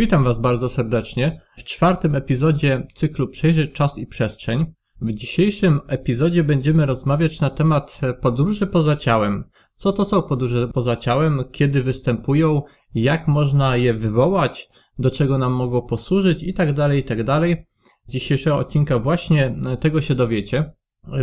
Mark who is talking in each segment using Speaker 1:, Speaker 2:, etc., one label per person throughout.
Speaker 1: Witam Was bardzo serdecznie w czwartym epizodzie cyklu Przejrzeć czas i przestrzeń. W dzisiejszym epizodzie będziemy rozmawiać na temat podróży poza ciałem. Co to są podróże poza ciałem, kiedy występują, jak można je wywołać, do czego nam mogą posłużyć itd. itd. Z dzisiejszego odcinka właśnie tego się dowiecie.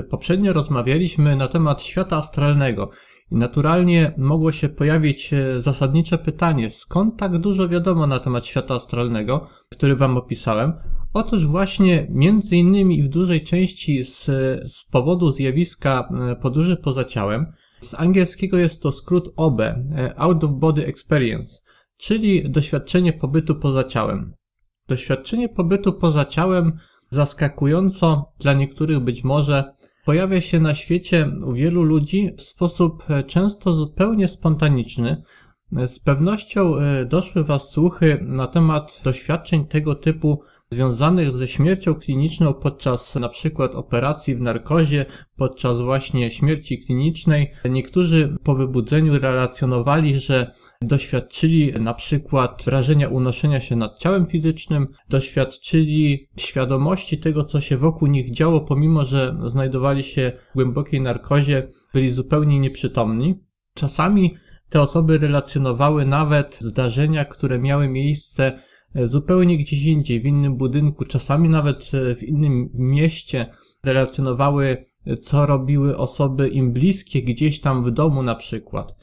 Speaker 1: Poprzednio rozmawialiśmy na temat świata astralnego i naturalnie mogło się pojawić e, zasadnicze pytanie, skąd tak dużo wiadomo na temat świata astralnego, który Wam opisałem? Otóż właśnie między innymi i w dużej części z, z powodu zjawiska e, podróży poza ciałem. Z angielskiego jest to skrót OB, e, Out of Body Experience, czyli doświadczenie pobytu poza ciałem. Doświadczenie pobytu poza ciałem zaskakująco dla niektórych być może pojawia się na świecie u wielu ludzi w sposób e, często zupełnie spontaniczny. E, z pewnością e, doszły Was słuchy na temat doświadczeń tego typu związanych ze śmiercią kliniczną podczas na przykład operacji w narkozie, podczas właśnie śmierci klinicznej. Niektórzy po wybudzeniu relacjonowali, że doświadczyli na przykład wrażenia unoszenia się nad ciałem fizycznym, doświadczyli świadomości tego, co się wokół nich działo, pomimo że znajdowali się w głębokiej narkozie, byli zupełnie nieprzytomni. Czasami te osoby relacjonowały nawet zdarzenia, które miały miejsce zupełnie gdzieś indziej, w innym budynku, czasami nawet w innym mieście, relacjonowały, co robiły osoby im bliskie, gdzieś tam w domu na przykład.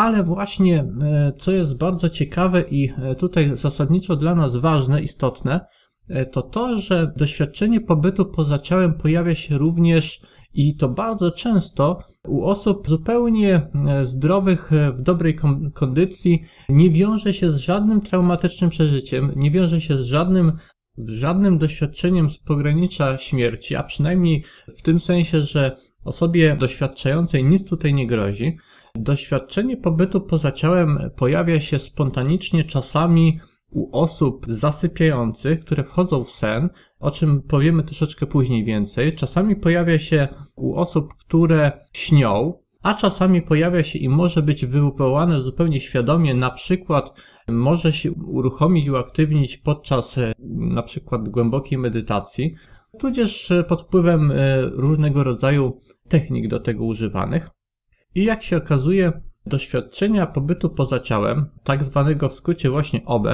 Speaker 1: Ale właśnie, e, co jest bardzo ciekawe i e, tutaj zasadniczo dla nas ważne, istotne, e, to to, że doświadczenie pobytu poza ciałem pojawia się również i to bardzo często u osób zupełnie zdrowych, w dobrej kondycji, nie wiąże się z żadnym traumatycznym przeżyciem, nie wiąże się z żadnym, z żadnym doświadczeniem z pogranicza śmierci, a przynajmniej w tym sensie, że osobie doświadczającej nic tutaj nie grozi. Doświadczenie pobytu poza ciałem pojawia się spontanicznie czasami u osób zasypiających, które wchodzą w sen, o czym powiemy troszeczkę później więcej. Czasami pojawia się u osób, które śnią, a czasami pojawia się i może być wywołane zupełnie świadomie, na przykład może się uruchomić, uaktywnić podczas e, na przykład głębokiej medytacji, tudzież e, pod wpływem e, różnego rodzaju technik do tego używanych. I jak się okazuje, doświadczenia pobytu poza ciałem, tak zwanego w skrócie właśnie OB,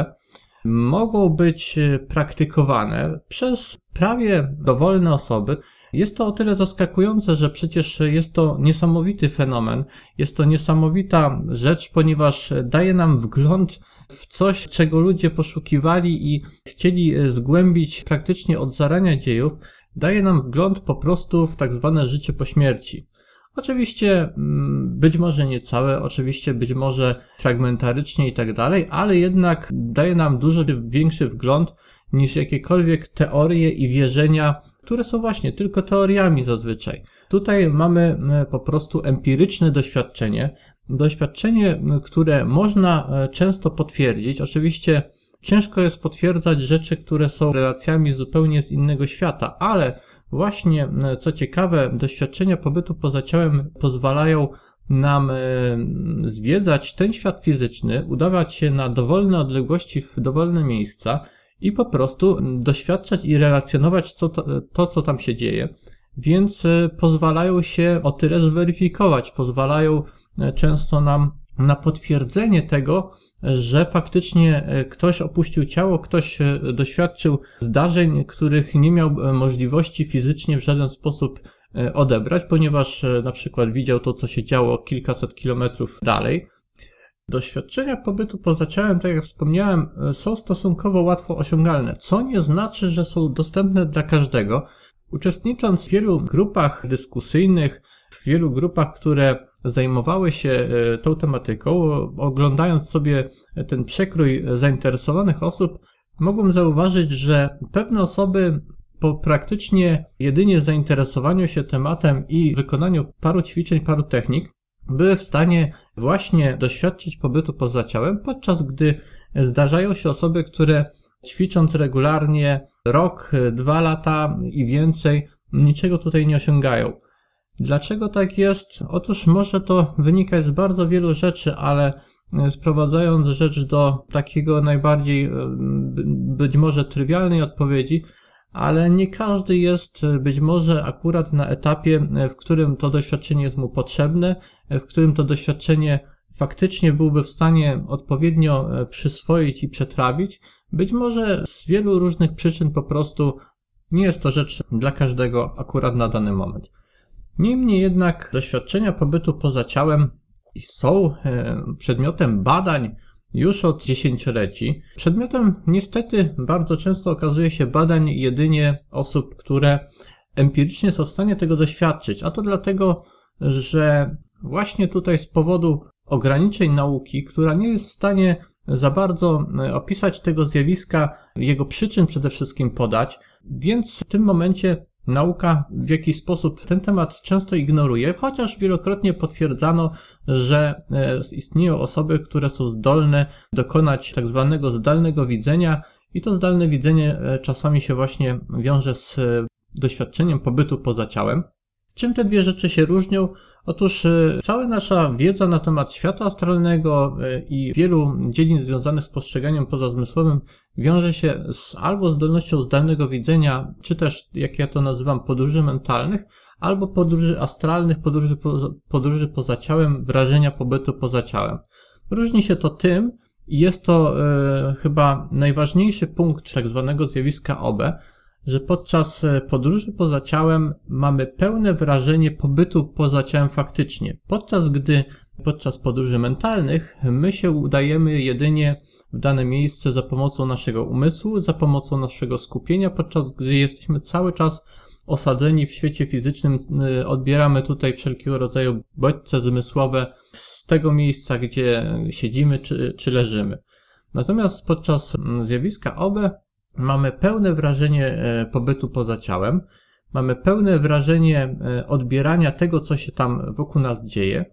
Speaker 1: mogą być e, praktykowane przez prawie dowolne osoby. Jest to o tyle zaskakujące, że przecież jest to niesamowity fenomen, jest to niesamowita rzecz, ponieważ daje nam wgląd w coś, czego ludzie poszukiwali i chcieli e, zgłębić praktycznie od zarania dziejów, daje nam wgląd po prostu w tak zwane życie po śmierci. Oczywiście mm, być może nie całe, oczywiście być może fragmentarycznie i tak dalej, ale jednak daje nam dużo większy wgląd niż jakiekolwiek teorie i wierzenia, które są właśnie tylko teoriami zazwyczaj. Tutaj mamy po prostu empiryczne doświadczenie, doświadczenie, które można e, często potwierdzić. Oczywiście ciężko jest potwierdzać rzeczy, które są relacjami zupełnie z innego świata, ale Właśnie, e, co ciekawe, doświadczenia pobytu poza ciałem pozwalają nam e, zwiedzać ten świat fizyczny, udawać się na dowolne odległości w dowolne miejsca i po prostu doświadczać i relacjonować co to, to co tam się dzieje. Więc e, pozwalają się o tyle zweryfikować, pozwalają często nam na potwierdzenie tego, że faktycznie e, ktoś opuścił ciało, ktoś e, doświadczył zdarzeń, których nie miał e, możliwości fizycznie w żaden sposób odebrać, ponieważ na przykład widział to, co się działo kilkaset kilometrów dalej. Doświadczenia pobytu poza ciałem, tak jak wspomniałem, są stosunkowo łatwo osiągalne, co nie znaczy, że są dostępne dla każdego. Uczestnicząc w wielu grupach dyskusyjnych, w wielu grupach, które zajmowały się e, tą tematyką, oglądając sobie ten przekrój zainteresowanych osób, mogłem zauważyć, że pewne osoby po praktycznie jedynie zainteresowaniu się tematem i wykonaniu paru ćwiczeń, paru technik, były w stanie właśnie doświadczyć pobytu poza ciałem, podczas gdy zdarzają się osoby, które ćwicząc regularnie rok, dwa lata i więcej, niczego tutaj nie osiągają. Dlaczego tak jest? Otóż może to wynikać z bardzo wielu rzeczy, ale sprowadzając rzecz do takiego najbardziej być może trywialnej odpowiedzi, ale nie każdy jest być może akurat na etapie, w którym to doświadczenie jest mu potrzebne, w którym to doświadczenie faktycznie byłby w stanie odpowiednio przyswoić i przetrawić. Być może z wielu różnych przyczyn po prostu nie jest to rzecz dla każdego akurat na dany moment. Niemniej jednak doświadczenia pobytu poza ciałem są e, przedmiotem badań już od dziesięcioleci. Przedmiotem niestety bardzo często okazuje się badań jedynie osób, które empirycznie są w stanie tego doświadczyć, a to dlatego, że właśnie tutaj z powodu ograniczeń nauki, która nie jest w stanie za bardzo e, opisać tego zjawiska, jego przyczyn przede wszystkim podać, więc w tym momencie nauka w jakiś sposób ten temat często ignoruje, chociaż wielokrotnie potwierdzano, że e, istnieją osoby, które są zdolne dokonać tak zwanego zdalnego widzenia i to zdalne widzenie e, czasami się właśnie wiąże z doświadczeniem pobytu poza ciałem. Czym te dwie rzeczy się różnią? Otóż e, cała nasza wiedza na temat świata astralnego e, i wielu dziedzin związanych z postrzeganiem pozazmysłowym wiąże się z albo zdolnością zdalnego widzenia, czy też, jak ja to nazywam, podróży mentalnych, albo podróży astralnych, podróży, poza, podróży poza ciałem, wrażenia pobytu poza ciałem. Różni się to tym, i jest to e, chyba najważniejszy punkt tak zwanego zjawiska OB, że podczas e, podróży poza ciałem mamy pełne wrażenie pobytu poza ciałem faktycznie, podczas gdy podczas podróży mentalnych my się udajemy jedynie w dane miejsce za pomocą naszego umysłu, za pomocą naszego skupienia, podczas gdy jesteśmy cały czas osadzeni w świecie fizycznym, e, odbieramy tutaj wszelkiego rodzaju bodźce zmysłowe z tego miejsca, gdzie siedzimy czy, czy leżymy. Natomiast podczas zjawiska OB mamy pełne wrażenie e, pobytu poza ciałem, mamy pełne wrażenie e, odbierania tego, co się tam wokół nas dzieje.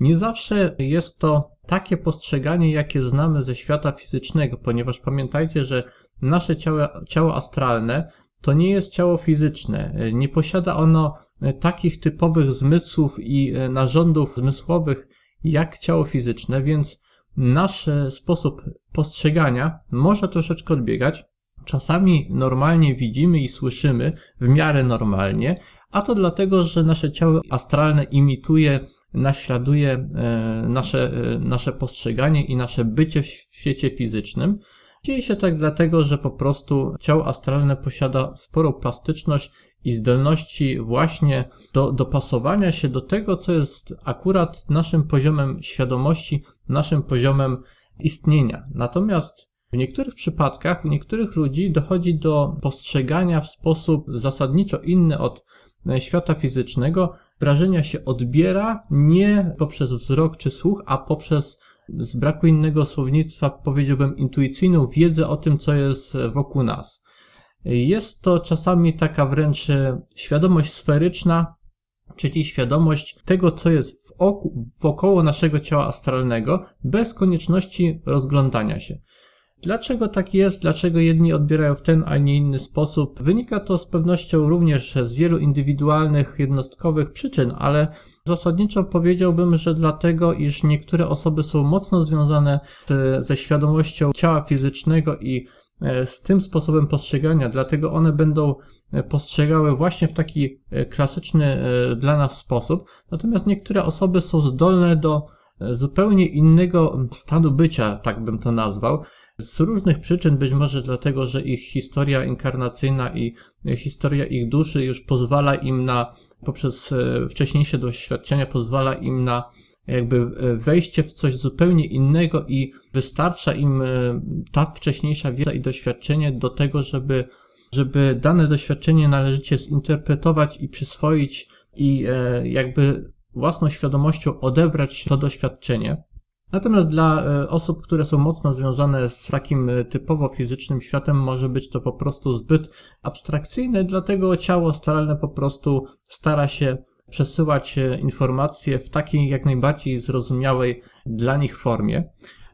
Speaker 1: Nie zawsze jest to takie postrzeganie, jakie znamy ze świata fizycznego, ponieważ pamiętajcie, że nasze ciało, ciało astralne to nie jest ciało fizyczne. E, nie posiada ono takich typowych zmysłów i narządów zmysłowych jak ciało fizyczne, więc nasz sposób postrzegania może troszeczkę odbiegać. Czasami normalnie widzimy i słyszymy w miarę normalnie, a to dlatego, że nasze ciało astralne imituje, naśladuje e, nasze, e, nasze postrzeganie i nasze bycie w świecie fizycznym. Dzieje się tak dlatego, że po prostu ciało astralne posiada sporą plastyczność i zdolności właśnie do dopasowania się do tego, co jest akurat naszym poziomem świadomości, naszym poziomem istnienia. Natomiast w niektórych przypadkach u niektórych ludzi dochodzi do postrzegania w sposób zasadniczo inny od e, świata fizycznego. Wrażenia się odbiera nie poprzez wzrok czy słuch, a poprzez z braku innego słownictwa powiedziałbym intuicyjną wiedzę o tym, co jest wokół nas. Jest to czasami taka wręcz e, świadomość sferyczna, czyli świadomość tego, co jest w oku, wokoło naszego ciała astralnego, bez konieczności rozglądania się. Dlaczego tak jest? Dlaczego jedni odbierają w ten, a nie inny sposób? Wynika to z pewnością również z wielu indywidualnych, jednostkowych przyczyn, ale zasadniczo powiedziałbym, że dlatego, iż niektóre osoby są mocno związane ze świadomością ciała fizycznego i e, z tym sposobem postrzegania, dlatego one będą e, postrzegały właśnie w taki e, klasyczny dla nas sposób. Natomiast niektóre osoby są zdolne do zupełnie innego stanu bycia, tak bym to nazwał. Z różnych przyczyn, być może dlatego, że ich historia inkarnacyjna i historia ich duszy już pozwala im na, poprzez e, wcześniejsze doświadczenia, pozwala im na jakby e, wejście w coś zupełnie innego i wystarcza im e, ta wcześniejsza wiedza i doświadczenie do tego, żeby, żeby dane doświadczenie należycie zinterpretować i przyswoić i jakby własną świadomością odebrać to doświadczenie. Natomiast dla e, osób, które są mocno związane z takim e, typowo fizycznym światem, może być to po prostu zbyt abstrakcyjne, dlatego ciało astralne po prostu stara się przesyłać e, informacje w takiej jak najbardziej zrozumiałej dla nich formie.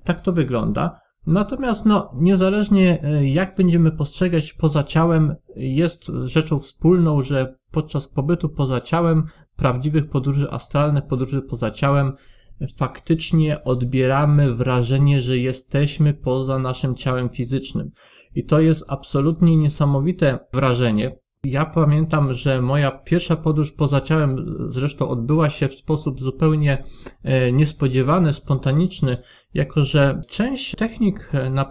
Speaker 1: Tak to wygląda. Natomiast no, niezależnie jak będziemy postrzegać poza ciałem, jest rzeczą wspólną, że podczas pobytu poza ciałem, prawdziwych podróży astralnych, podróży poza ciałem, faktycznie odbieramy wrażenie, że jesteśmy poza naszym ciałem fizycznym. I to jest absolutnie niesamowite wrażenie. Ja pamiętam, że moja pierwsza podróż poza ciałem zresztą odbyła się w sposób zupełnie e, niespodziewany, spontaniczny, jako że część technik na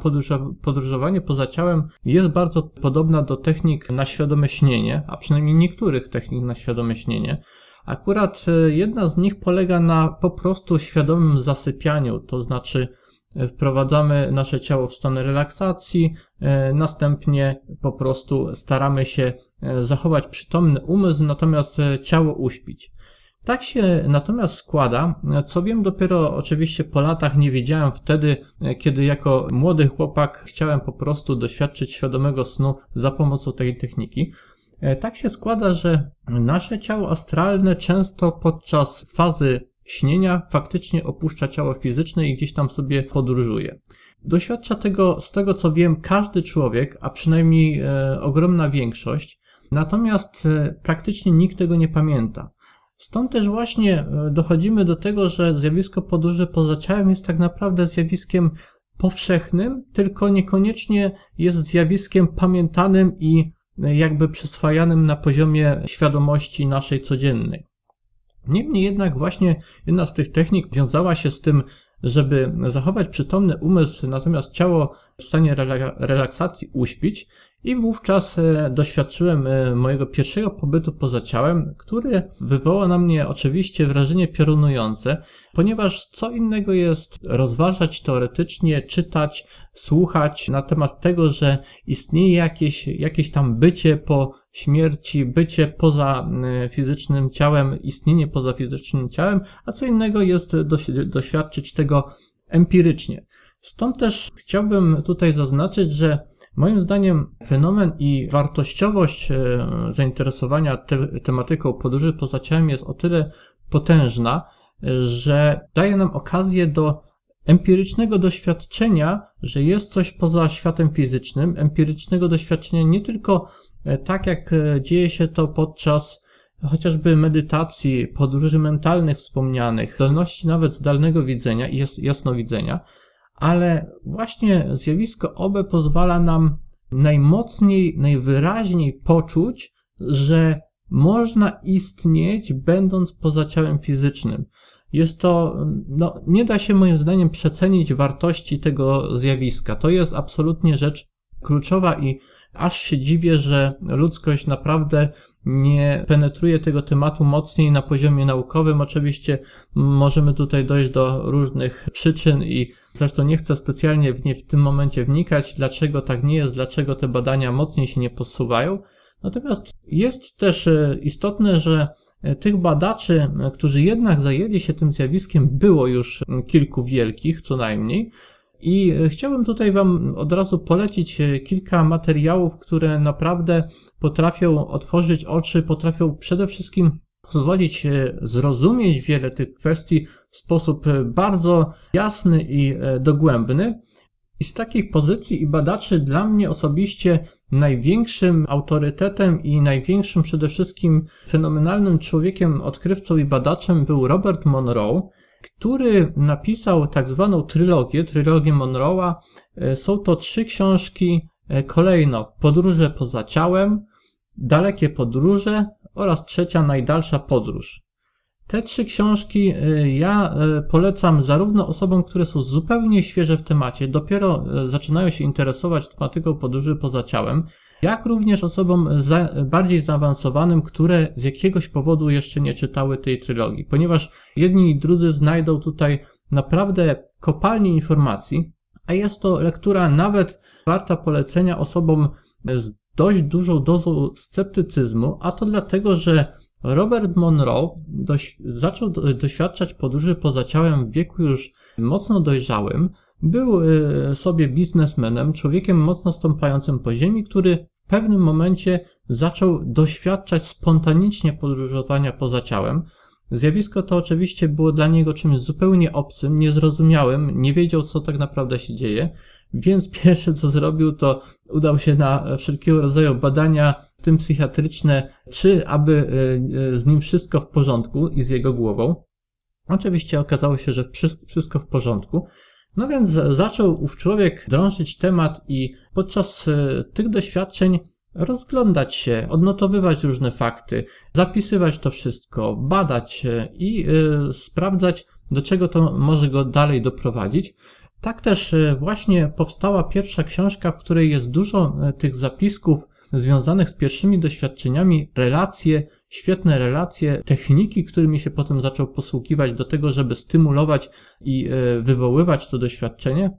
Speaker 1: podróżowanie poza ciałem jest bardzo podobna do technik na świadome śnienie, a przynajmniej niektórych technik na świadome śnienie. Akurat e, jedna z nich polega na po prostu świadomym zasypianiu, to znaczy e, wprowadzamy nasze ciało w stan relaksacji, e, następnie po prostu staramy się zachować przytomny umysł, natomiast ciało uśpić. Tak się natomiast składa, co wiem dopiero oczywiście po latach, nie wiedziałem wtedy, kiedy jako młody chłopak chciałem po prostu doświadczyć świadomego snu za pomocą tej techniki. E, tak się składa, że nasze ciało astralne często podczas fazy śnienia faktycznie opuszcza ciało fizyczne i gdzieś tam sobie podróżuje. Doświadcza tego, z tego co wiem, każdy człowiek, a przynajmniej e, ogromna większość, natomiast e, praktycznie nikt tego nie pamięta. Stąd też właśnie e, dochodzimy do tego, że zjawisko podróży poza ciałem jest tak naprawdę zjawiskiem powszechnym, tylko niekoniecznie jest zjawiskiem pamiętanym i jakby przyswajanym na poziomie świadomości naszej codziennej. Niemniej jednak właśnie jedna z tych technik wiązała się z tym, żeby zachować przytomny umysł, natomiast ciało w stanie relaksacji uśpić i wówczas e, doświadczyłem e, mojego pierwszego pobytu poza ciałem, który wywołał na mnie oczywiście wrażenie piorunujące, ponieważ co innego jest rozważać teoretycznie, czytać, słuchać na temat tego, że istnieje jakieś, jakieś tam bycie po śmierci, bycie poza e, fizycznym ciałem, istnienie poza fizycznym ciałem, a co innego jest doświadczyć tego empirycznie. Stąd też chciałbym tutaj zaznaczyć, że Moim zdaniem fenomen i wartościowość e, zainteresowania te, tematyką podróży poza ciałem jest o tyle potężna, że daje nam okazję do empirycznego doświadczenia, że jest coś poza światem fizycznym, empirycznego doświadczenia nie tylko e, tak, jak e, dzieje się to podczas chociażby medytacji, podróży mentalnych wspomnianych, zdolności nawet zdalnego widzenia i jasnowidzenia, ale właśnie zjawisko OBE pozwala nam najmocniej, najwyraźniej poczuć, że można istnieć będąc poza ciałem fizycznym. Jest to, no, nie da się moim zdaniem przecenić wartości tego zjawiska. To jest absolutnie rzecz kluczowa i aż się dziwię, że ludzkość naprawdę nie penetruje tego tematu mocniej na poziomie naukowym. Oczywiście możemy tutaj dojść do różnych przyczyn i zresztą nie chcę specjalnie w nie w tym momencie wnikać, dlaczego tak nie jest, dlaczego te badania mocniej się nie posuwają. Natomiast jest też e, istotne, że e, tych badaczy, e, którzy jednak zajęli się tym zjawiskiem, było już kilku wielkich, co najmniej. I e, chciałbym tutaj Wam od razu polecić e, kilka materiałów, które naprawdę potrafią otworzyć oczy, potrafią przede wszystkim pozwolić e, zrozumieć wiele tych kwestii w sposób bardzo jasny i dogłębny. I z takich pozycji i badaczy dla mnie osobiście największym autorytetem i największym przede wszystkim fenomenalnym człowiekiem, odkrywcą i badaczem był Robert Monroe, który napisał tak zwaną trylogię, trylogię Monroe'a. E, są to trzy książki e, kolejno Podróże poza ciałem, Dalekie podróże oraz trzecia Najdalsza podróż. Te trzy książki e, ja polecam zarówno osobom, które są zupełnie świeże w temacie, dopiero zaczynają się interesować tematyką podróży poza ciałem, jak również osobom za, bardziej zaawansowanym, które z jakiegoś powodu jeszcze nie czytały tej trylogii, ponieważ jedni i drudzy znajdą tutaj naprawdę kopalnie informacji, a jest to lektura nawet warta polecenia osobom z dość dużą dozą sceptycyzmu, a to dlatego, że Robert Monroe doś zaczął doświadczać podróży poza ciałem w wieku już mocno dojrzałym, był y, sobie biznesmenem, człowiekiem mocno stąpającym po ziemi, który w pewnym momencie zaczął doświadczać spontanicznie podróżowania poza ciałem. Zjawisko to oczywiście było dla niego czymś zupełnie obcym, niezrozumiałym, nie wiedział co tak naprawdę się dzieje, więc pierwsze co zrobił to udał się na wszelkiego rodzaju badania, w tym psychiatryczne, czy aby y, z nim wszystko w porządku i z jego głową. Oczywiście okazało się, że wszystko w porządku. No więc zaczął ów człowiek drążyć temat i podczas e, tych doświadczeń rozglądać się, odnotowywać różne fakty, zapisywać to wszystko, badać i y, sprawdzać, do czego to może go dalej doprowadzić. Tak też y, właśnie powstała pierwsza książka, w której jest dużo tych zapisków związanych z pierwszymi doświadczeniami, relacje, świetne relacje, techniki, którymi się potem zaczął posługiwać do tego, żeby stymulować i wywoływać to doświadczenie.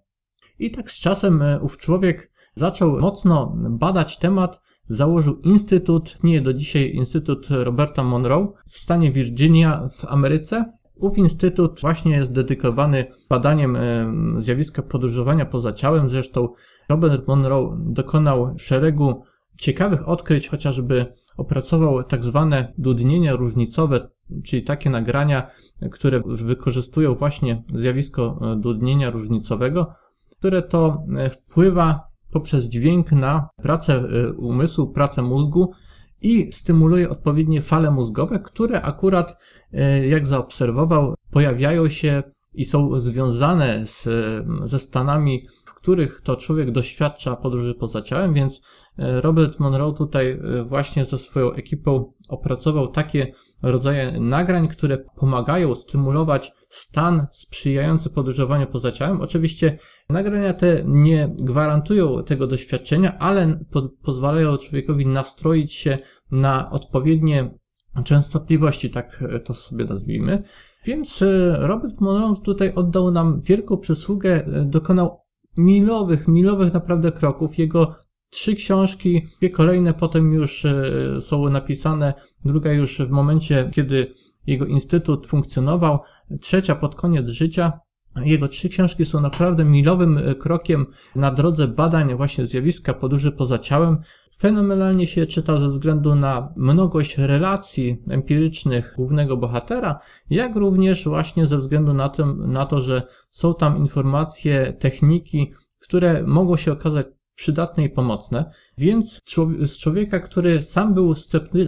Speaker 1: I tak z czasem ów człowiek zaczął mocno badać temat, założył instytut, nie do dzisiaj Instytut Roberta Monroe w stanie Virginia w Ameryce. Ów instytut właśnie jest dedykowany badaniem zjawiska podróżowania poza ciałem. Zresztą Robert Monroe dokonał szeregu ciekawych odkryć, chociażby opracował tak zwane dudnienia różnicowe, czyli takie nagrania, które wykorzystują właśnie zjawisko e, dudnienia różnicowego, które to e, wpływa poprzez dźwięk na pracę y, umysłu, pracę mózgu i stymuluje odpowiednie fale mózgowe, które akurat, jak zaobserwował, pojawiają się i są związane z, ze stanami, w których to człowiek doświadcza podróży poza ciałem, więc e, Robert Monroe tutaj e, właśnie ze swoją ekipą opracował takie rodzaje nagrań, które pomagają stymulować stan sprzyjający podróżowaniu poza ciałem. Oczywiście nagrania te nie gwarantują tego doświadczenia, ale po pozwalają człowiekowi nastroić się na odpowiednie częstotliwości, tak to sobie nazwijmy. Więc e, Robert Monroe tutaj oddał nam wielką przysługę, e, dokonał milowych, milowych naprawdę kroków. Jego trzy książki, dwie kolejne potem już e, są napisane, druga już w momencie, kiedy jego instytut funkcjonował, trzecia pod koniec życia. Jego trzy książki są naprawdę milowym krokiem na drodze badań właśnie zjawiska podróży poza ciałem. Fenomenalnie się czyta ze względu na mnogość relacji empirycznych głównego bohatera, jak również właśnie ze względu na, tym, na to, że są tam informacje, techniki, które mogą się okazać przydatne i pomocne. Więc z człowieka, który sam był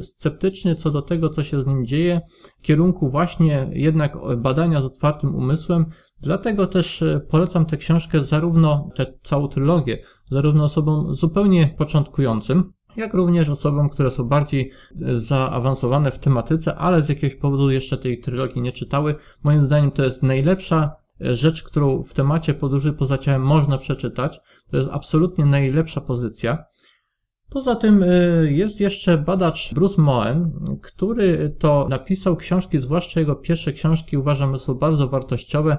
Speaker 1: sceptyczny co do tego, co się z nim dzieje, w kierunku właśnie jednak badania z otwartym umysłem, dlatego też e, polecam tę książkę zarówno, tę całą trylogię, zarówno osobom zupełnie początkującym, jak również osobom, które są bardziej e, zaawansowane w tematyce, ale z jakiegoś powodu jeszcze tej trylogii nie czytały. Moim zdaniem to jest najlepsza rzecz, którą w temacie podróży poza ciałem można przeczytać. To jest absolutnie najlepsza pozycja. Poza tym y, jest jeszcze badacz Bruce Moen, który to napisał książki, zwłaszcza jego pierwsze książki uważam, są bardzo wartościowe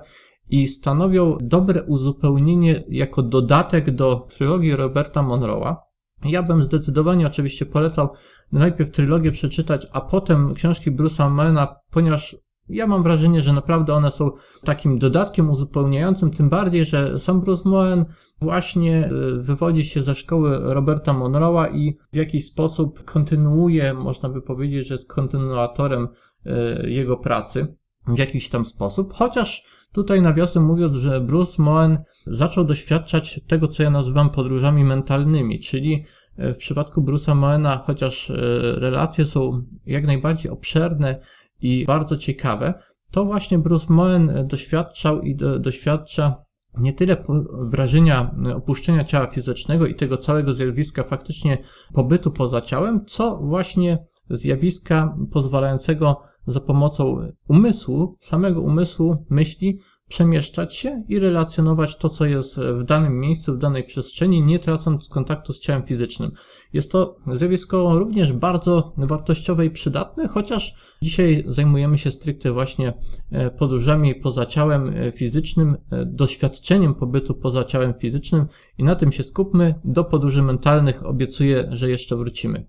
Speaker 1: i stanowią dobre uzupełnienie jako dodatek do trylogii Roberta Monroe'a. Ja bym zdecydowanie oczywiście polecał najpierw trylogię przeczytać, a potem książki Bruce'a Moena, ponieważ ja mam wrażenie, że naprawdę one są takim dodatkiem uzupełniającym, tym bardziej, że sam Bruce Moen właśnie e, wywodzi się ze szkoły Roberta Monroe'a i w jakiś sposób kontynuuje, można by powiedzieć, że jest kontynuatorem e, jego pracy w jakiś tam sposób, chociaż tutaj nawiasem mówiąc, że Bruce Moen zaczął doświadczać tego, co ja nazywam podróżami mentalnymi, czyli e, w przypadku Bruce'a Moena, chociaż relacje są jak najbardziej obszerne, i bardzo ciekawe, to właśnie Bruce Moen doświadczał i do, doświadcza nie tyle wrażenia opuszczenia ciała fizycznego i tego całego zjawiska faktycznie pobytu poza ciałem, co właśnie zjawiska pozwalającego za pomocą umysłu, samego umysłu, myśli, przemieszczać się i relacjonować to, co jest w danym miejscu, w danej przestrzeni, nie tracąc kontaktu z ciałem fizycznym. Jest to zjawisko również bardzo wartościowe i przydatne, chociaż dzisiaj zajmujemy się stricte właśnie e, podróżami poza ciałem e, fizycznym, e, doświadczeniem pobytu poza ciałem fizycznym i na tym się skupmy. Do podróży mentalnych obiecuję, że jeszcze wrócimy.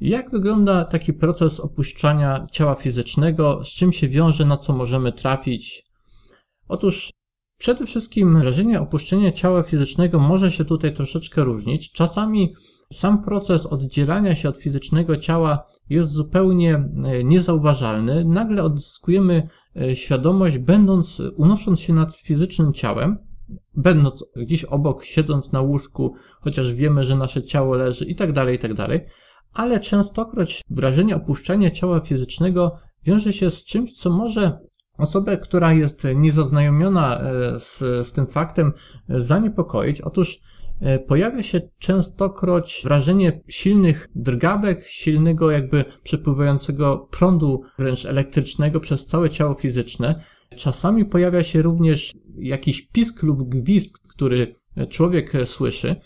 Speaker 1: Jak wygląda taki proces opuszczania ciała fizycznego, z czym się wiąże, na co możemy trafić, Otóż przede wszystkim wrażenie opuszczenia ciała fizycznego może się tutaj troszeczkę różnić. Czasami sam proces oddzielania się od fizycznego ciała jest zupełnie e, niezauważalny. Nagle odzyskujemy e, świadomość, będąc, unosząc się nad fizycznym ciałem, będąc gdzieś obok, siedząc na łóżku, chociaż wiemy, że nasze ciało leży i tak dalej, i tak dalej. Ale częstokroć wrażenie opuszczenia ciała fizycznego wiąże się z czymś, co może osobę, która jest niezaznajomiona z, z tym faktem, zaniepokoić. Otóż pojawia się częstokroć wrażenie silnych drgawek, silnego jakby przepływającego prądu wręcz elektrycznego przez całe ciało fizyczne. Czasami pojawia się również jakiś pisk lub gwizd, który człowiek słyszy.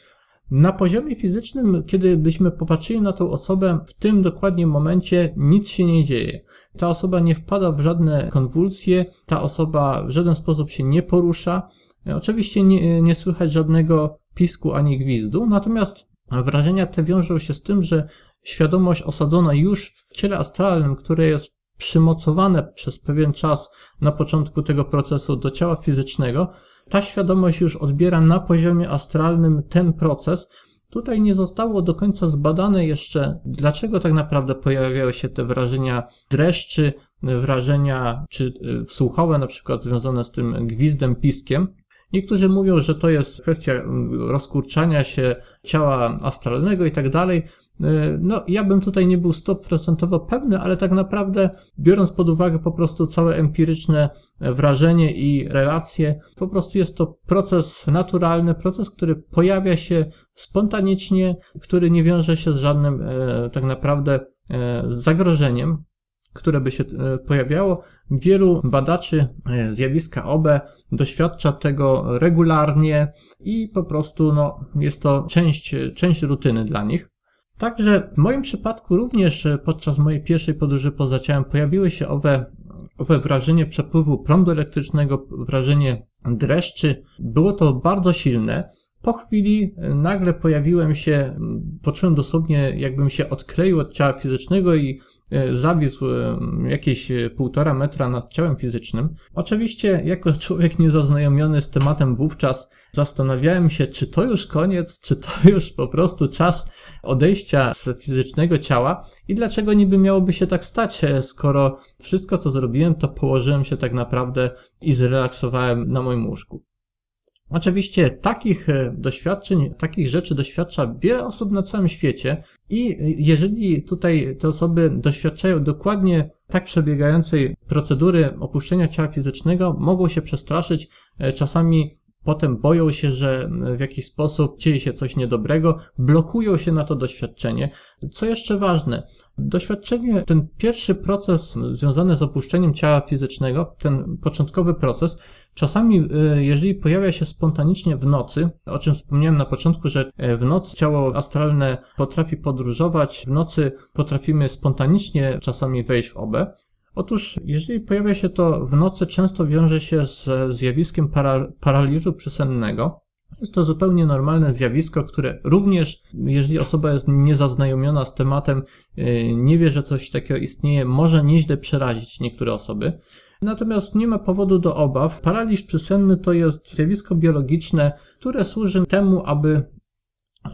Speaker 1: Na poziomie fizycznym, kiedy byśmy popatrzyli na tą osobę, w tym dokładnie momencie nic się nie dzieje. Ta osoba nie wpada w żadne konwulsje, ta osoba w żaden sposób się nie porusza. Oczywiście nie, nie słychać żadnego pisku ani gwizdu, natomiast wrażenia te wiążą się z tym, że świadomość osadzona już w ciele astralnym, które jest przymocowane przez pewien czas na początku tego procesu do ciała fizycznego, ta świadomość już odbiera na poziomie astralnym ten proces. Tutaj nie zostało do końca zbadane jeszcze, dlaczego tak naprawdę pojawiają się te wrażenia dreszczy, wrażenia czy wsłuchowe, na przykład związane z tym gwizdem, piskiem. Niektórzy mówią, że to jest kwestia mm, rozkurczania się ciała astralnego i tak dalej. E, no, ja bym tutaj nie był 100% pewny, ale tak naprawdę, biorąc pod uwagę po prostu całe empiryczne wrażenie i relacje, po prostu jest to proces naturalny, proces, który pojawia się spontanicznie, który nie wiąże się z żadnym e, tak naprawdę e, zagrożeniem, które by się pojawiało. Wielu badaczy zjawiska OB doświadcza tego regularnie i po prostu no, jest to część, część rutyny dla nich. Także w moim przypadku również e, podczas mojej pierwszej podróży poza ciałem pojawiły się owe, owe wrażenie przepływu prądu elektrycznego, wrażenie dreszczy. Było to bardzo silne. Po chwili e, nagle pojawiłem się, poczułem dosłownie jakbym się odkleił od ciała fizycznego i zawisł e, jakieś e, półtora metra nad ciałem fizycznym. Oczywiście, jako człowiek niezaznajomiony z tematem wówczas, zastanawiałem się, czy to już koniec, czy to już po prostu czas odejścia z fizycznego ciała i dlaczego niby miałoby się tak stać, skoro wszystko, co zrobiłem, to położyłem się tak naprawdę i zrelaksowałem na moim łóżku. Oczywiście takich e, doświadczeń, takich rzeczy doświadcza wiele osób na całym świecie i jeżeli tutaj te osoby doświadczają dokładnie tak przebiegającej procedury opuszczenia ciała fizycznego, mogą się przestraszyć, e, czasami potem boją się, że w jakiś sposób dzieje się coś niedobrego, blokują się na to doświadczenie. Co jeszcze ważne, doświadczenie, ten pierwszy proces związany z opuszczeniem ciała fizycznego, ten początkowy proces, Czasami, e, jeżeli pojawia się spontanicznie w nocy, o czym wspomniałem na początku, że e, w nocy ciało astralne potrafi podróżować, w nocy potrafimy spontanicznie czasami wejść w obę. Otóż, jeżeli pojawia się to w nocy, często wiąże się z zjawiskiem para paraliżu przysennego. Jest to zupełnie normalne zjawisko, które również, jeżeli osoba jest niezaznajomiona z tematem, e, nie wie, że coś takiego istnieje, może nieźle przerazić niektóre osoby. Natomiast nie ma powodu do obaw. Paraliż przysenny to jest zjawisko biologiczne, które służy temu, aby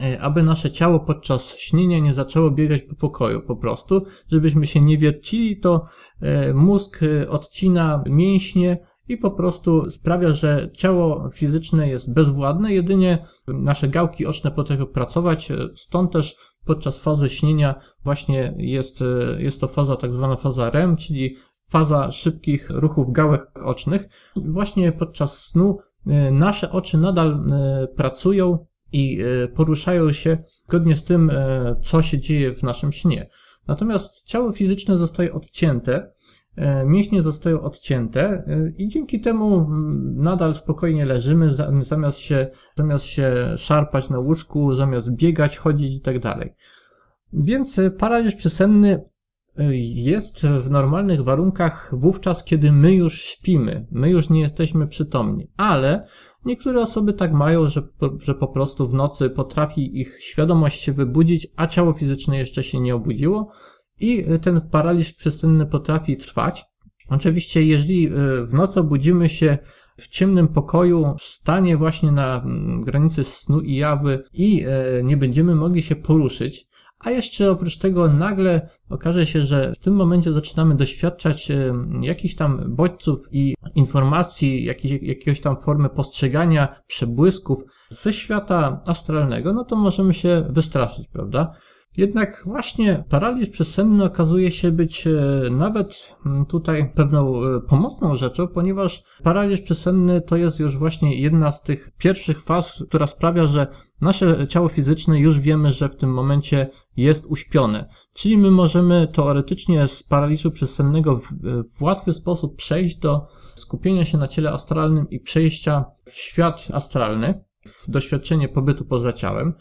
Speaker 1: e, aby nasze ciało podczas śnienia nie zaczęło biegać po pokoju po prostu, żebyśmy się nie wiercili, to e, mózg e, odcina mięśnie i po prostu sprawia, że ciało fizyczne jest bezwładne, jedynie nasze gałki oczne potrafią pracować, stąd też podczas fazy śnienia właśnie jest, jest to faza tak zwana faza REM, czyli faza szybkich ruchów gałek ocznych. Właśnie podczas snu e, nasze oczy nadal e, pracują i e, poruszają się zgodnie z tym, co się dzieje w naszym śnie. Natomiast ciało fizyczne zostaje odcięte, mięśnie zostają odcięte i dzięki temu nadal spokojnie leżymy, zamiast się, zamiast się szarpać na łóżku, zamiast biegać, chodzić i tak dalej. Więc paraliż przesenny jest w normalnych warunkach wówczas, kiedy my już śpimy, my już nie jesteśmy przytomni, ale niektóre osoby tak mają, że, że po prostu w nocy potrafi ich świadomość się wybudzić, a ciało fizyczne jeszcze się nie obudziło i ten paraliż przesenny potrafi trwać. Oczywiście, jeżeli e, w nocy obudzimy się w ciemnym pokoju, w stanie właśnie na mm, granicy snu i jawy i e, nie będziemy mogli się poruszyć, a jeszcze oprócz tego nagle okaże się, że w tym momencie zaczynamy doświadczać jakichś tam bodźców i informacji, jakiej, jakiegoś tam formy postrzegania, przebłysków ze świata astralnego, no to możemy się wystraszyć, prawda? Jednak właśnie paraliż przesenny okazuje się być e, nawet mm, tutaj pewną e, pomocną rzeczą, ponieważ paraliż przesenny to jest już właśnie jedna z tych pierwszych faz, która sprawia, że nasze ciało fizyczne już wiemy, że w tym momencie jest uśpione. Czyli my możemy teoretycznie z paraliżu przesennego w, w łatwy sposób przejść do skupienia się na ciele astralnym i przejścia w świat astralny, w doświadczenie pobytu poza ciałem.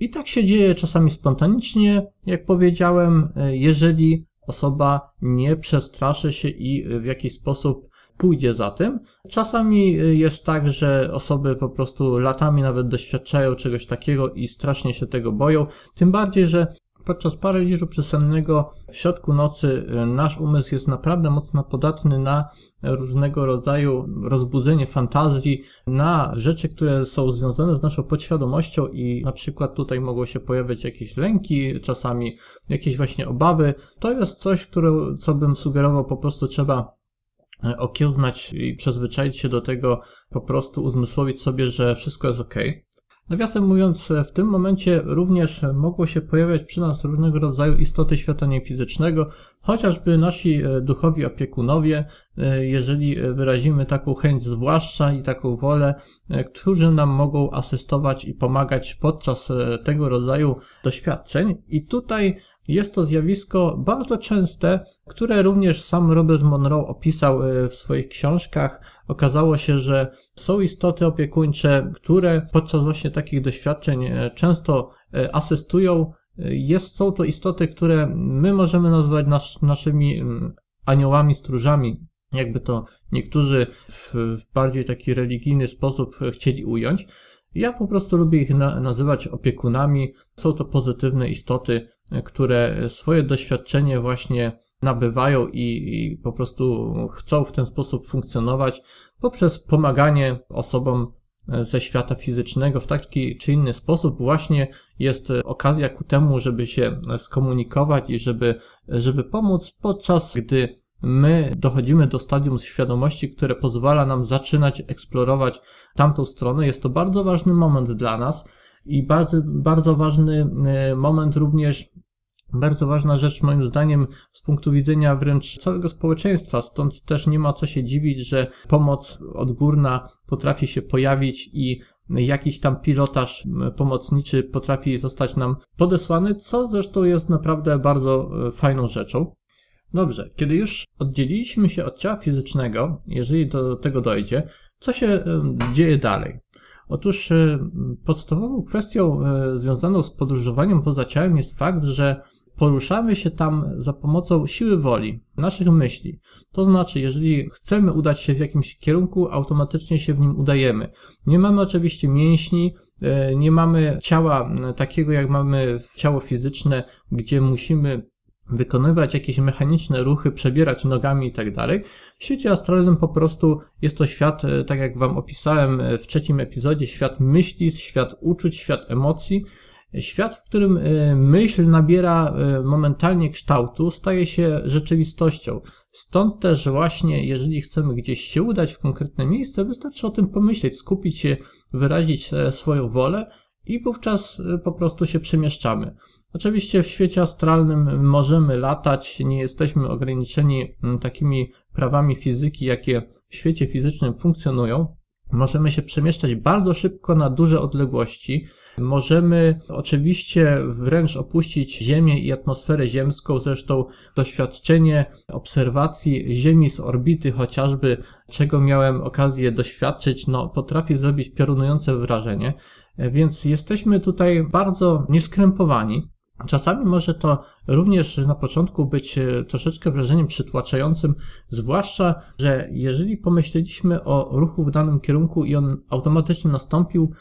Speaker 1: I tak się dzieje czasami spontanicznie, jak powiedziałem, e, jeżeli osoba nie przestraszy się i w jakiś sposób pójdzie za tym. Czasami e, jest tak, że osoby po prostu latami nawet doświadczają czegoś takiego i strasznie się tego boją. Tym bardziej, że podczas paraliżu przesennego w środku nocy e, nasz umysł jest naprawdę mocno podatny na różnego rodzaju rozbudzenie fantazji, na rzeczy, które są związane z naszą podświadomością i na przykład tutaj mogą się pojawiać jakieś lęki, czasami jakieś właśnie obawy. To jest coś, które, co bym sugerował, po prostu trzeba e, okiełznać i przyzwyczaić się do tego, po prostu uzmysłowić sobie, że wszystko jest ok. Nawiasem mówiąc, w tym momencie również mogło się pojawiać przy nas różnego rodzaju istoty świata niefizycznego, chociażby nasi e, duchowi opiekunowie, e, jeżeli wyrazimy taką chęć zwłaszcza i taką wolę, e, którzy nam mogą asystować i pomagać podczas tego rodzaju doświadczeń. I tutaj jest to zjawisko bardzo częste, które również sam Robert Monroe opisał e, w swoich książkach. Okazało się, że są istoty opiekuńcze, które podczas właśnie takich doświadczeń e, często e, asystują. Jest, są to istoty, które my możemy nazwać nas, naszymi mm, aniołami, stróżami, jakby to niektórzy w bardziej taki religijny sposób chcieli ująć. Ja po prostu lubię ich na nazywać opiekunami. Są to pozytywne istoty, które swoje doświadczenie właśnie nabywają i, i, po prostu chcą w ten sposób funkcjonować poprzez pomaganie osobom ze świata fizycznego w taki czy inny sposób właśnie jest okazja ku temu, żeby się skomunikować i żeby, żeby pomóc podczas gdy my dochodzimy do stadium świadomości, które pozwala nam zaczynać eksplorować tamtą stronę. Jest to bardzo ważny moment dla nas i bardzo, bardzo ważny e, moment również bardzo ważna rzecz moim zdaniem z punktu widzenia wręcz całego społeczeństwa, stąd też nie ma co się dziwić, że pomoc odgórna potrafi się pojawić i jakiś tam pilotaż pomocniczy potrafi zostać nam podesłany, co zresztą jest naprawdę bardzo e, fajną rzeczą. Dobrze, kiedy już oddzieliliśmy się od ciała fizycznego, jeżeli do tego dojdzie, co się dzieje dalej? Otóż e, podstawową kwestią e, związaną z podróżowaniem poza ciałem jest fakt, że poruszamy się tam za pomocą siły woli, naszych myśli. To znaczy, jeżeli chcemy udać się w jakimś kierunku, automatycznie się w nim udajemy. Nie mamy oczywiście mięśni, e, nie mamy ciała takiego, jak mamy ciało fizyczne, gdzie musimy wykonywać jakieś mechaniczne ruchy, przebierać nogami i tak dalej. W świecie astralnym po prostu jest to świat, e, tak jak Wam opisałem e, w trzecim epizodzie, świat myśli, świat uczuć, świat emocji. Świat, w którym e, myśl nabiera momentalnie kształtu, staje się rzeczywistością. Stąd też właśnie, jeżeli chcemy gdzieś się udać w konkretne miejsce, wystarczy o tym pomyśleć, skupić się, wyrazić swoją wolę i wówczas po prostu się przemieszczamy. Oczywiście w świecie astralnym możemy latać, nie jesteśmy ograniczeni mm, takimi prawami fizyki, jakie w świecie fizycznym funkcjonują. Możemy się przemieszczać bardzo szybko na duże odległości. Możemy oczywiście wręcz opuścić Ziemię i atmosferę ziemską. Zresztą doświadczenie obserwacji Ziemi z orbity, chociażby czego miałem okazję doświadczyć, no, potrafi zrobić piorunujące wrażenie. Więc jesteśmy tutaj bardzo nieskrępowani. Czasami może to również na początku być e, troszeczkę wrażeniem przytłaczającym, zwłaszcza, że jeżeli pomyśleliśmy o ruchu w danym kierunku i on automatycznie nastąpił,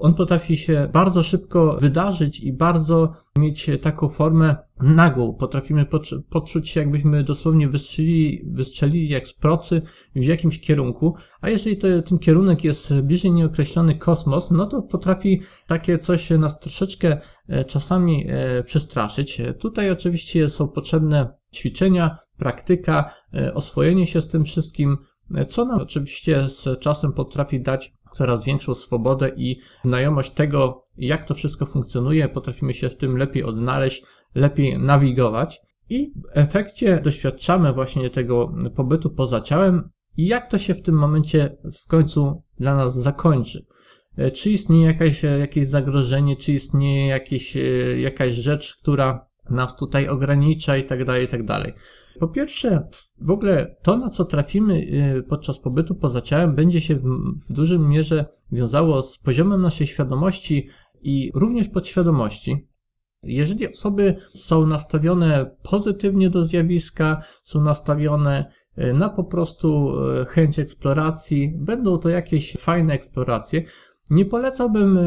Speaker 1: on potrafi się bardzo szybko wydarzyć i bardzo mieć taką formę nagłą. Potrafimy poczuć się, jakbyśmy dosłownie wystrzelili, wystrzelili jak z procy w jakimś kierunku, a jeżeli to, ten kierunek jest bliżej nieokreślony kosmos, no to potrafi takie coś nas troszeczkę e, czasami e, przestraszyć. Tutaj oczywiście są potrzebne ćwiczenia, praktyka, e, oswojenie się z tym wszystkim, co nam oczywiście z czasem potrafi dać coraz większą swobodę i znajomość tego, jak to wszystko funkcjonuje, potrafimy się w tym lepiej odnaleźć, lepiej nawigować i w efekcie doświadczamy właśnie tego pobytu poza ciałem i jak to się w tym momencie w końcu dla nas zakończy. E, czy istnieje e, jakieś zagrożenie, czy istnieje jakieś, e, jakaś rzecz, która nas tutaj ogranicza i tak dalej, i tak dalej. Po pierwsze, w ogóle to, na co trafimy podczas pobytu poza ciałem, będzie się w, dużym mierze wiązało z poziomem naszej świadomości i również podświadomości. Jeżeli osoby są nastawione pozytywnie do zjawiska, są nastawione na po prostu chęć eksploracji, będą to jakieś fajne eksploracje, nie polecałbym e,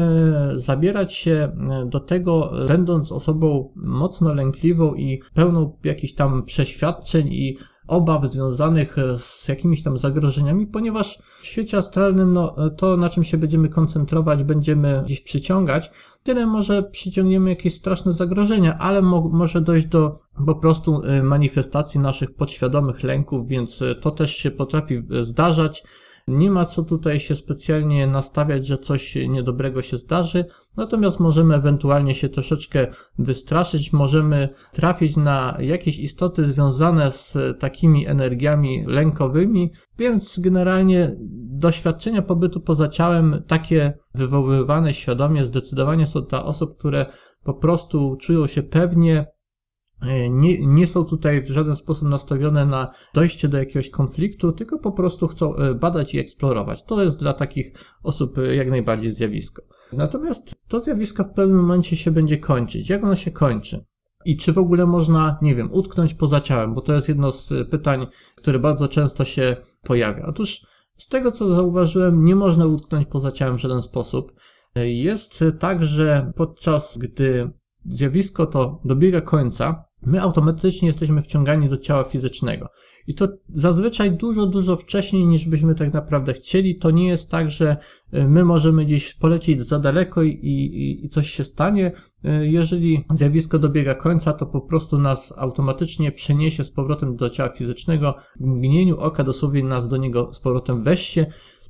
Speaker 1: zabierać się e, do tego, będąc osobą mocno lękliwą i pełną jakichś tam przeświadczeń i obaw związanych e, z jakimiś tam zagrożeniami, ponieważ w świecie astralnym no, to, na czym się będziemy koncentrować, będziemy gdzieś przyciągać, tyle może przyciągniemy jakieś straszne zagrożenia, ale mo może dojść do po prostu manifestacji naszych podświadomych lęków, więc to też się potrafi zdarzać. Nie ma co tutaj się specjalnie nastawiać, że coś niedobrego się zdarzy, natomiast możemy ewentualnie się troszeczkę wystraszyć, możemy trafić na jakieś istoty związane z takimi energiami lękowymi, więc generalnie doświadczenia pobytu poza ciałem, takie wywoływane świadomie, zdecydowanie są dla osób, które po prostu czują się pewnie, nie, nie są tutaj w żaden sposób nastawione na dojście do jakiegoś konfliktu, tylko po prostu chcą e, badać i eksplorować. To jest dla takich osób e, jak najbardziej zjawisko. Natomiast to zjawisko w pewnym momencie się będzie kończyć. Jak ono się kończy? I czy w ogóle można, nie wiem, utknąć poza ciałem? Bo to jest jedno z pytań, które bardzo często się pojawia. Otóż z tego co zauważyłem, nie można utknąć poza ciałem w żaden sposób. Jest tak, że podczas gdy zjawisko to dobiega końca, my automatycznie jesteśmy wciągani do ciała fizycznego. I to zazwyczaj dużo, dużo wcześniej niż byśmy tak naprawdę chcieli. To nie jest tak, że e, my możemy gdzieś polecieć za daleko i, i, i coś się stanie. E, jeżeli zjawisko dobiega końca, to po prostu nas automatycznie przeniesie z powrotem do ciała fizycznego. W mgnieniu oka dosłownie nas do niego z powrotem weźcie.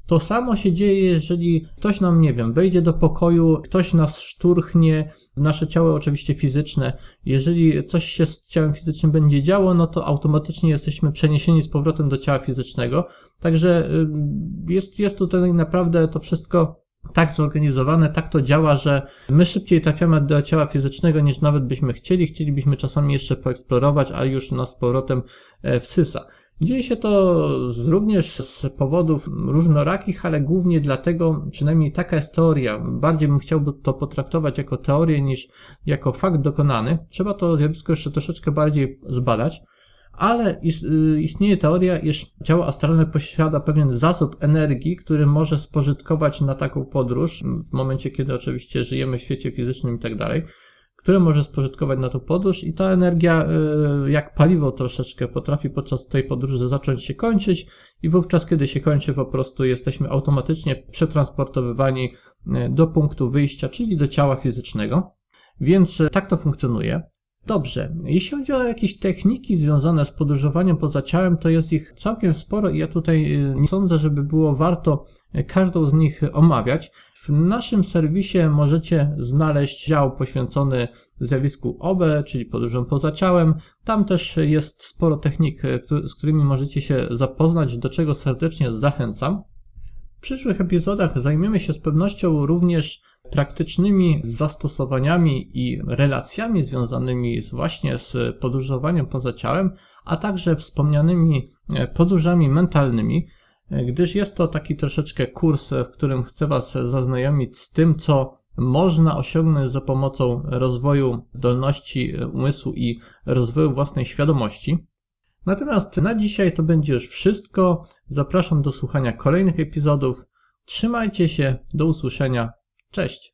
Speaker 1: To samo się dzieje, jeżeli ktoś nam, nie wiem, wejdzie do pokoju, ktoś nas szturchnie, nasze ciało oczywiście fizyczne. Jeżeli coś się z ciałem fizycznym będzie działo, no to automatycznie jesteśmy przeniesieni z powrotem do ciała fizycznego. Także y, jest, jest tutaj naprawdę to wszystko tak zorganizowane, tak to działa, że my szybciej trafiamy do ciała fizycznego niż nawet byśmy chcieli. Chcielibyśmy czasami jeszcze poeksplorować, a już nas z powrotem e, wsysa. Dzieje się to również z powodów różnorakich, ale głównie dlatego, przynajmniej taka jest teoria, bardziej bym chciał to potraktować jako teorię niż jako fakt dokonany. Trzeba to zjawisko jeszcze troszeczkę bardziej zbadać, ale y, istnieje teoria, iż ciało astralne posiada pewien zasób energii, który może spożytkować na taką podróż, w momencie kiedy oczywiście żyjemy w świecie fizycznym i tak dalej które może spożytkować na tą podróż i ta energia y, jak paliwo troszeczkę potrafi podczas tej podróży zacząć się kończyć i wówczas kiedy się kończy po prostu jesteśmy automatycznie przetransportowywani y, do punktu wyjścia, czyli do ciała fizycznego. Więc y, tak to funkcjonuje. Dobrze, jeśli chodzi o jakieś techniki związane z podróżowaniem poza ciałem, to jest ich całkiem sporo i ja tutaj nie sądzę, żeby było warto każdą z nich omawiać. W naszym serwisie możecie znaleźć dział poświęcony zjawisku OB, czyli podróżom poza ciałem. Tam też jest sporo technik, z którymi możecie się zapoznać, do czego serdecznie zachęcam. W przyszłych epizodach zajmiemy się z pewnością również praktycznymi zastosowaniami i relacjami związanymi właśnie z podróżowaniem poza ciałem, a także wspomnianymi podróżami mentalnymi gdyż jest to taki troszeczkę kurs, w którym chcę Was zaznajomić z tym, co można osiągnąć za pomocą rozwoju zdolności umysłu i rozwoju własnej świadomości. Natomiast na dzisiaj to będzie już wszystko. Zapraszam do słuchania kolejnych epizodów. Trzymajcie się, do usłyszenia. Cześć!